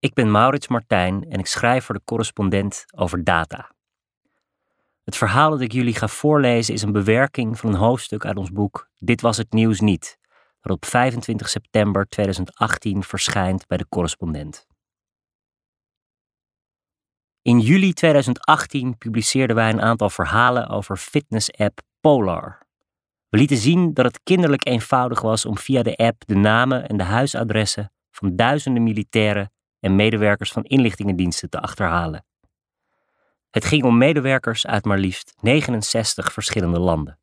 Ik ben Maurits Martijn en ik schrijf voor de correspondent over data. Het verhaal dat ik jullie ga voorlezen is een bewerking van een hoofdstuk uit ons boek Dit was het nieuws niet, dat op 25 september 2018 verschijnt bij de correspondent. In juli 2018 publiceerden wij een aantal verhalen over fitness-app Polar. We lieten zien dat het kinderlijk eenvoudig was om via de app de namen en de huisadressen van duizenden militairen en medewerkers van inlichtingendiensten te achterhalen. Het ging om medewerkers uit maar liefst 69 verschillende landen.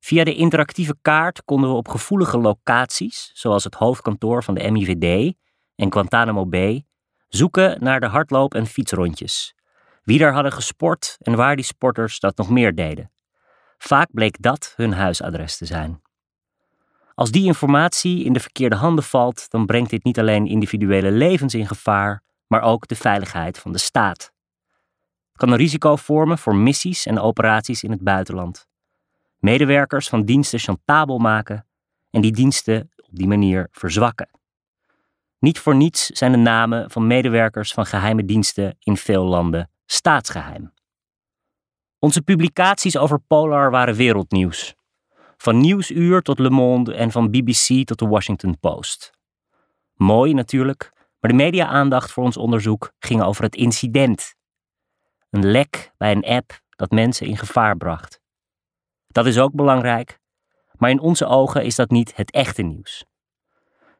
Via de interactieve kaart konden we op gevoelige locaties, zoals het hoofdkantoor van de MIVD en Guantanamo Bay, zoeken naar de hardloop- en fietsrondjes. Wie daar hadden gesport en waar die sporters dat nog meer deden. Vaak bleek dat hun huisadres te zijn. Als die informatie in de verkeerde handen valt, dan brengt dit niet alleen individuele levens in gevaar, maar ook de veiligheid van de staat. Het kan een risico vormen voor missies en operaties in het buitenland. Medewerkers van diensten chantabel maken en die diensten op die manier verzwakken. Niet voor niets zijn de namen van medewerkers van geheime diensten in veel landen staatsgeheim. Onze publicaties over Polar waren wereldnieuws. Van Nieuwsuur tot Le Monde en van BBC tot de Washington Post. Mooi natuurlijk, maar de media-aandacht voor ons onderzoek ging over het incident. Een lek bij een app dat mensen in gevaar bracht. Dat is ook belangrijk, maar in onze ogen is dat niet het echte nieuws.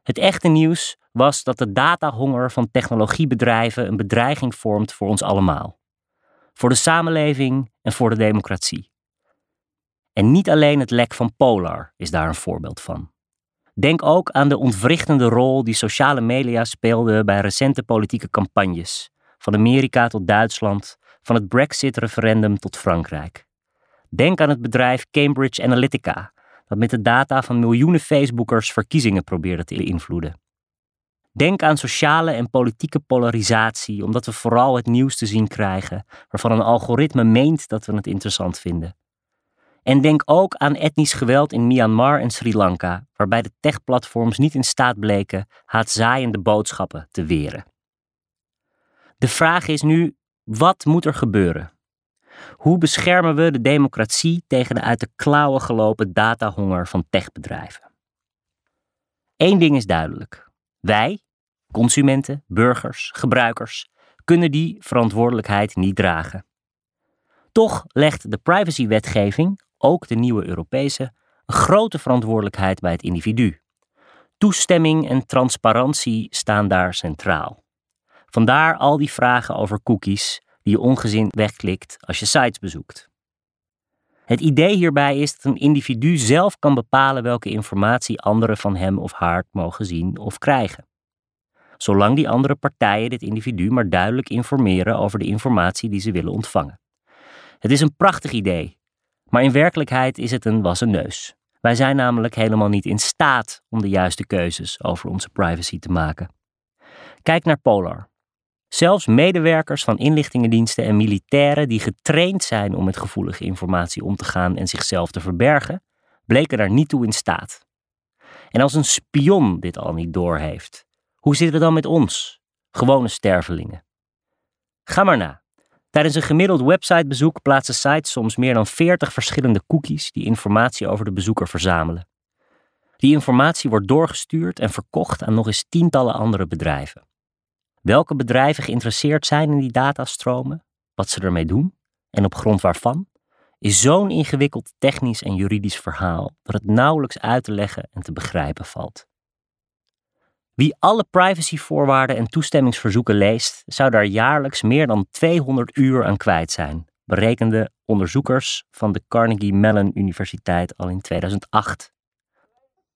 Het echte nieuws was dat de datahonger van technologiebedrijven een bedreiging vormt voor ons allemaal. Voor de samenleving en voor de democratie. En niet alleen het lek van Polar is daar een voorbeeld van. Denk ook aan de ontwrichtende rol die sociale media speelden bij recente politieke campagnes, van Amerika tot Duitsland, van het Brexit-referendum tot Frankrijk. Denk aan het bedrijf Cambridge Analytica, dat met de data van miljoenen Facebookers verkiezingen probeerde te beïnvloeden. Denk aan sociale en politieke polarisatie, omdat we vooral het nieuws te zien krijgen waarvan een algoritme meent dat we het interessant vinden. En denk ook aan etnisch geweld in Myanmar en Sri Lanka, waarbij de techplatforms niet in staat bleken haatzaaiende boodschappen te weren. De vraag is nu: wat moet er gebeuren? Hoe beschermen we de democratie tegen de uit de klauwen gelopen datahonger van techbedrijven? Eén ding is duidelijk. Wij, consumenten, burgers, gebruikers, kunnen die verantwoordelijkheid niet dragen. Toch legt de privacywetgeving ook de nieuwe Europese, een grote verantwoordelijkheid bij het individu. Toestemming en transparantie staan daar centraal. Vandaar al die vragen over cookies die je ongezien wegklikt als je sites bezoekt. Het idee hierbij is dat een individu zelf kan bepalen welke informatie anderen van hem of haar mogen zien of krijgen. Zolang die andere partijen dit individu maar duidelijk informeren over de informatie die ze willen ontvangen. Het is een prachtig idee maar in werkelijkheid is het een wassen neus. Wij zijn namelijk helemaal niet in staat om de juiste keuzes over onze privacy te maken. Kijk naar Polar. Zelfs medewerkers van inlichtingendiensten en militairen die getraind zijn om met gevoelige informatie om te gaan en zichzelf te verbergen, bleken daar niet toe in staat. En als een spion dit al niet doorheeft, hoe zit het dan met ons, gewone stervelingen? Ga maar na. Tijdens een gemiddeld websitebezoek plaatsen sites soms meer dan 40 verschillende cookies die informatie over de bezoeker verzamelen. Die informatie wordt doorgestuurd en verkocht aan nog eens tientallen andere bedrijven. Welke bedrijven geïnteresseerd zijn in die datastromen, wat ze ermee doen en op grond waarvan, is zo'n ingewikkeld technisch en juridisch verhaal dat het nauwelijks uit te leggen en te begrijpen valt. Wie alle privacyvoorwaarden en toestemmingsverzoeken leest, zou daar jaarlijks meer dan 200 uur aan kwijt zijn, berekenden onderzoekers van de Carnegie Mellon Universiteit al in 2008.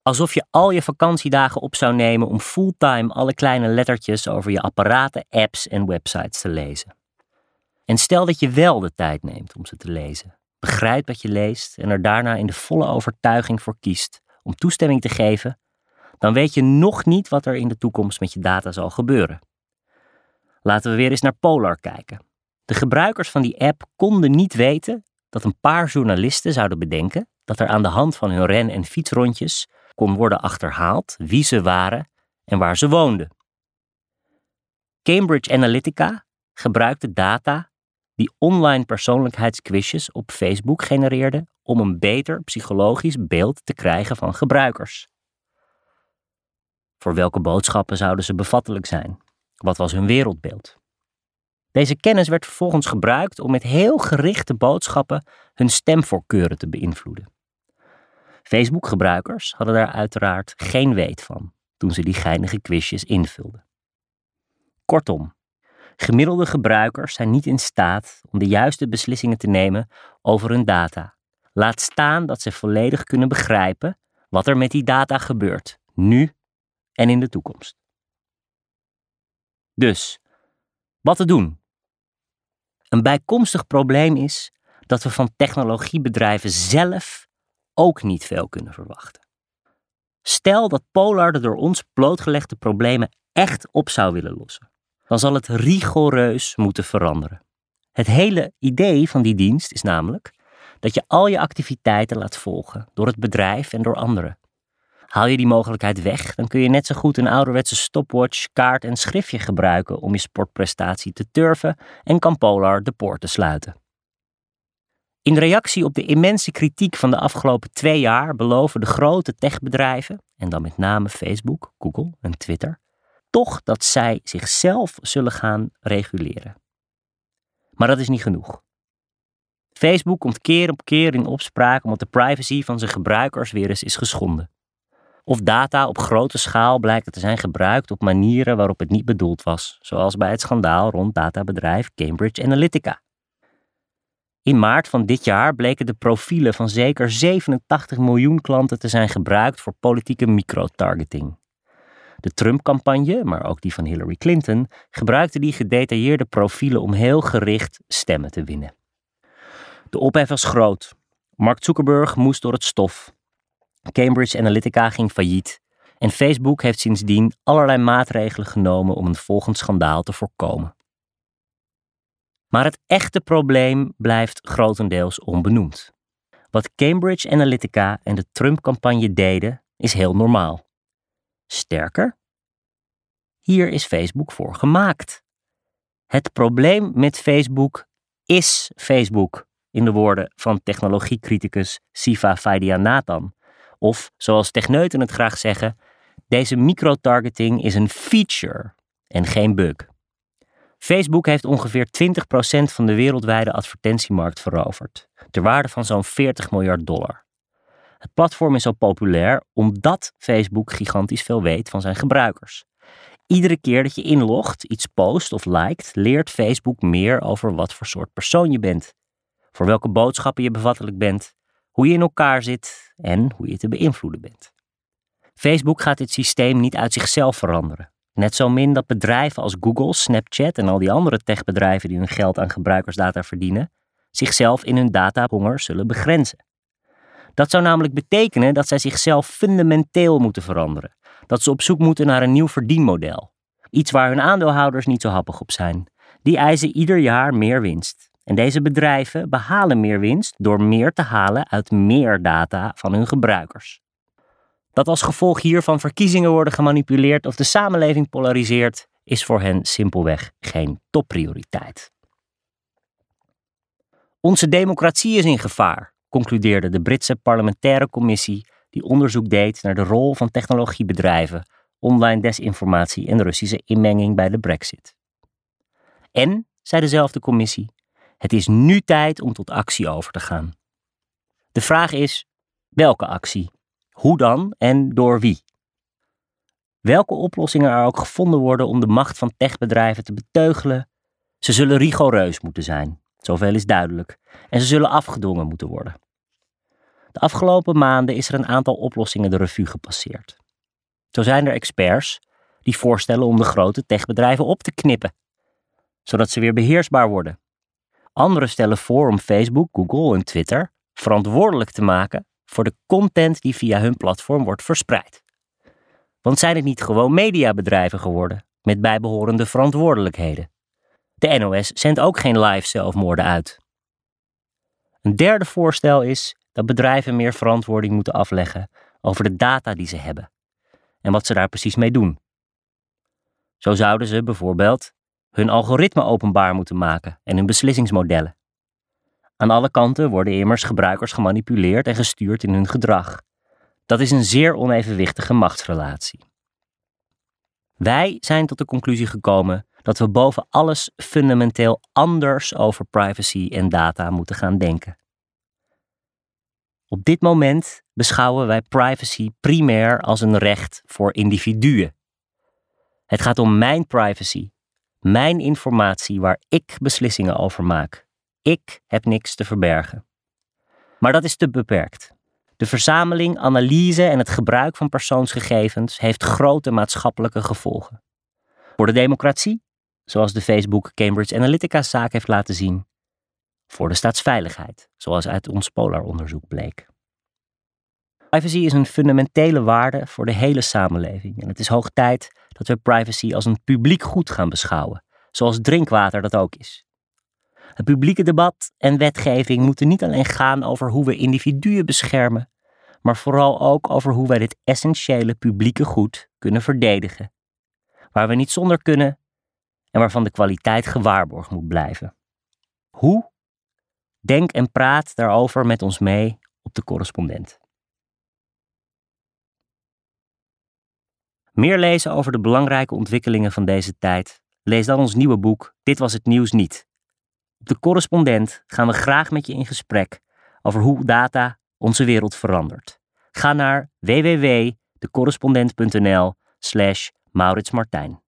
Alsof je al je vakantiedagen op zou nemen om fulltime alle kleine lettertjes over je apparaten, apps en websites te lezen. En stel dat je wel de tijd neemt om ze te lezen, begrijpt wat je leest en er daarna in de volle overtuiging voor kiest om toestemming te geven dan weet je nog niet wat er in de toekomst met je data zal gebeuren. Laten we weer eens naar Polar kijken. De gebruikers van die app konden niet weten dat een paar journalisten zouden bedenken dat er aan de hand van hun ren- en fietsrondjes kon worden achterhaald wie ze waren en waar ze woonden. Cambridge Analytica gebruikte data die online persoonlijkheidsquizjes op Facebook genereerde om een beter psychologisch beeld te krijgen van gebruikers. Voor welke boodschappen zouden ze bevattelijk zijn? Wat was hun wereldbeeld? Deze kennis werd vervolgens gebruikt om met heel gerichte boodschappen hun stemvoorkeuren te beïnvloeden. Facebook-gebruikers hadden daar uiteraard geen weet van toen ze die geinige quizjes invulden. Kortom, gemiddelde gebruikers zijn niet in staat om de juiste beslissingen te nemen over hun data. Laat staan dat ze volledig kunnen begrijpen wat er met die data gebeurt, nu en in de toekomst. Dus, wat te doen? Een bijkomstig probleem is dat we van technologiebedrijven zelf ook niet veel kunnen verwachten. Stel dat Polar de door ons blootgelegde problemen echt op zou willen lossen, dan zal het rigoureus moeten veranderen. Het hele idee van die dienst is namelijk dat je al je activiteiten laat volgen door het bedrijf en door anderen. Haal je die mogelijkheid weg, dan kun je net zo goed een ouderwetse stopwatch, kaart en schriftje gebruiken om je sportprestatie te turven en kan Polar de poort te sluiten. In reactie op de immense kritiek van de afgelopen twee jaar beloven de grote techbedrijven, en dan met name Facebook, Google en Twitter, toch dat zij zichzelf zullen gaan reguleren. Maar dat is niet genoeg. Facebook komt keer op keer in opspraak omdat de privacy van zijn gebruikers weer eens is geschonden. Of data op grote schaal blijkt te zijn gebruikt op manieren waarop het niet bedoeld was, zoals bij het schandaal rond databedrijf Cambridge Analytica. In maart van dit jaar bleken de profielen van zeker 87 miljoen klanten te zijn gebruikt voor politieke microtargeting. De Trump-campagne, maar ook die van Hillary Clinton, gebruikte die gedetailleerde profielen om heel gericht stemmen te winnen. De ophef was groot. Mark Zuckerberg moest door het stof. Cambridge Analytica ging failliet en Facebook heeft sindsdien allerlei maatregelen genomen om een volgend schandaal te voorkomen. Maar het echte probleem blijft grotendeels onbenoemd. Wat Cambridge Analytica en de Trump-campagne deden, is heel normaal. Sterker, hier is Facebook voor gemaakt. Het probleem met Facebook is Facebook, in de woorden van technologiecriticus Siva Vaidyanathan. Of, zoals techneuten het graag zeggen, deze microtargeting is een feature en geen bug. Facebook heeft ongeveer 20% van de wereldwijde advertentiemarkt veroverd, ter waarde van zo'n 40 miljard dollar. Het platform is zo populair omdat Facebook gigantisch veel weet van zijn gebruikers. Iedere keer dat je inlogt, iets post of liked, leert Facebook meer over wat voor soort persoon je bent, voor welke boodschappen je bevattelijk bent, hoe je in elkaar zit en hoe je te beïnvloeden bent. Facebook gaat dit systeem niet uit zichzelf veranderen. Net zo min dat bedrijven als Google, Snapchat en al die andere techbedrijven die hun geld aan gebruikersdata verdienen, zichzelf in hun datahonger zullen begrenzen. Dat zou namelijk betekenen dat zij zichzelf fundamenteel moeten veranderen. Dat ze op zoek moeten naar een nieuw verdienmodel. Iets waar hun aandeelhouders niet zo happig op zijn. Die eisen ieder jaar meer winst. En deze bedrijven behalen meer winst door meer te halen uit meer data van hun gebruikers. Dat als gevolg hiervan verkiezingen worden gemanipuleerd of de samenleving polariseert, is voor hen simpelweg geen topprioriteit. Onze democratie is in gevaar, concludeerde de Britse parlementaire commissie die onderzoek deed naar de rol van technologiebedrijven, online desinformatie en Russische inmenging bij de Brexit. En, zei dezelfde commissie, het is nu tijd om tot actie over te gaan. De vraag is: welke actie? Hoe dan en door wie? Welke oplossingen er ook gevonden worden om de macht van techbedrijven te beteugelen, ze zullen rigoureus moeten zijn, zoveel is duidelijk, en ze zullen afgedwongen moeten worden. De afgelopen maanden is er een aantal oplossingen de revue gepasseerd. Zo zijn er experts die voorstellen om de grote techbedrijven op te knippen, zodat ze weer beheersbaar worden. Anderen stellen voor om Facebook, Google en Twitter verantwoordelijk te maken voor de content die via hun platform wordt verspreid. Want zijn het niet gewoon mediabedrijven geworden met bijbehorende verantwoordelijkheden? De NOS zendt ook geen live zelfmoorden uit. Een derde voorstel is dat bedrijven meer verantwoording moeten afleggen over de data die ze hebben en wat ze daar precies mee doen. Zo zouden ze bijvoorbeeld hun algoritme openbaar moeten maken en hun beslissingsmodellen. Aan alle kanten worden immers gebruikers gemanipuleerd en gestuurd in hun gedrag. Dat is een zeer onevenwichtige machtsrelatie. Wij zijn tot de conclusie gekomen dat we boven alles fundamenteel anders over privacy en data moeten gaan denken. Op dit moment beschouwen wij privacy primair als een recht voor individuen. Het gaat om mijn privacy, mijn informatie waar ik beslissingen over maak. Ik heb niks te verbergen. Maar dat is te beperkt. De verzameling, analyse en het gebruik van persoonsgegevens heeft grote maatschappelijke gevolgen. Voor de democratie, zoals de Facebook Cambridge Analytica-zaak heeft laten zien. Voor de staatsveiligheid, zoals uit ons Polar-onderzoek bleek. Privacy is een fundamentele waarde voor de hele samenleving en het is hoog tijd dat we privacy als een publiek goed gaan beschouwen, zoals drinkwater dat ook is. Het publieke debat en wetgeving moeten niet alleen gaan over hoe we individuen beschermen, maar vooral ook over hoe wij dit essentiële publieke goed kunnen verdedigen, waar we niet zonder kunnen en waarvan de kwaliteit gewaarborgd moet blijven. Hoe? Denk en praat daarover met ons mee op de correspondent. Meer lezen over de belangrijke ontwikkelingen van deze tijd? Lees dan ons nieuwe boek Dit was het nieuws niet. Op de correspondent gaan we graag met je in gesprek over hoe data onze wereld verandert. Ga naar www.decorrespondent.nl slash Maurits Martijn.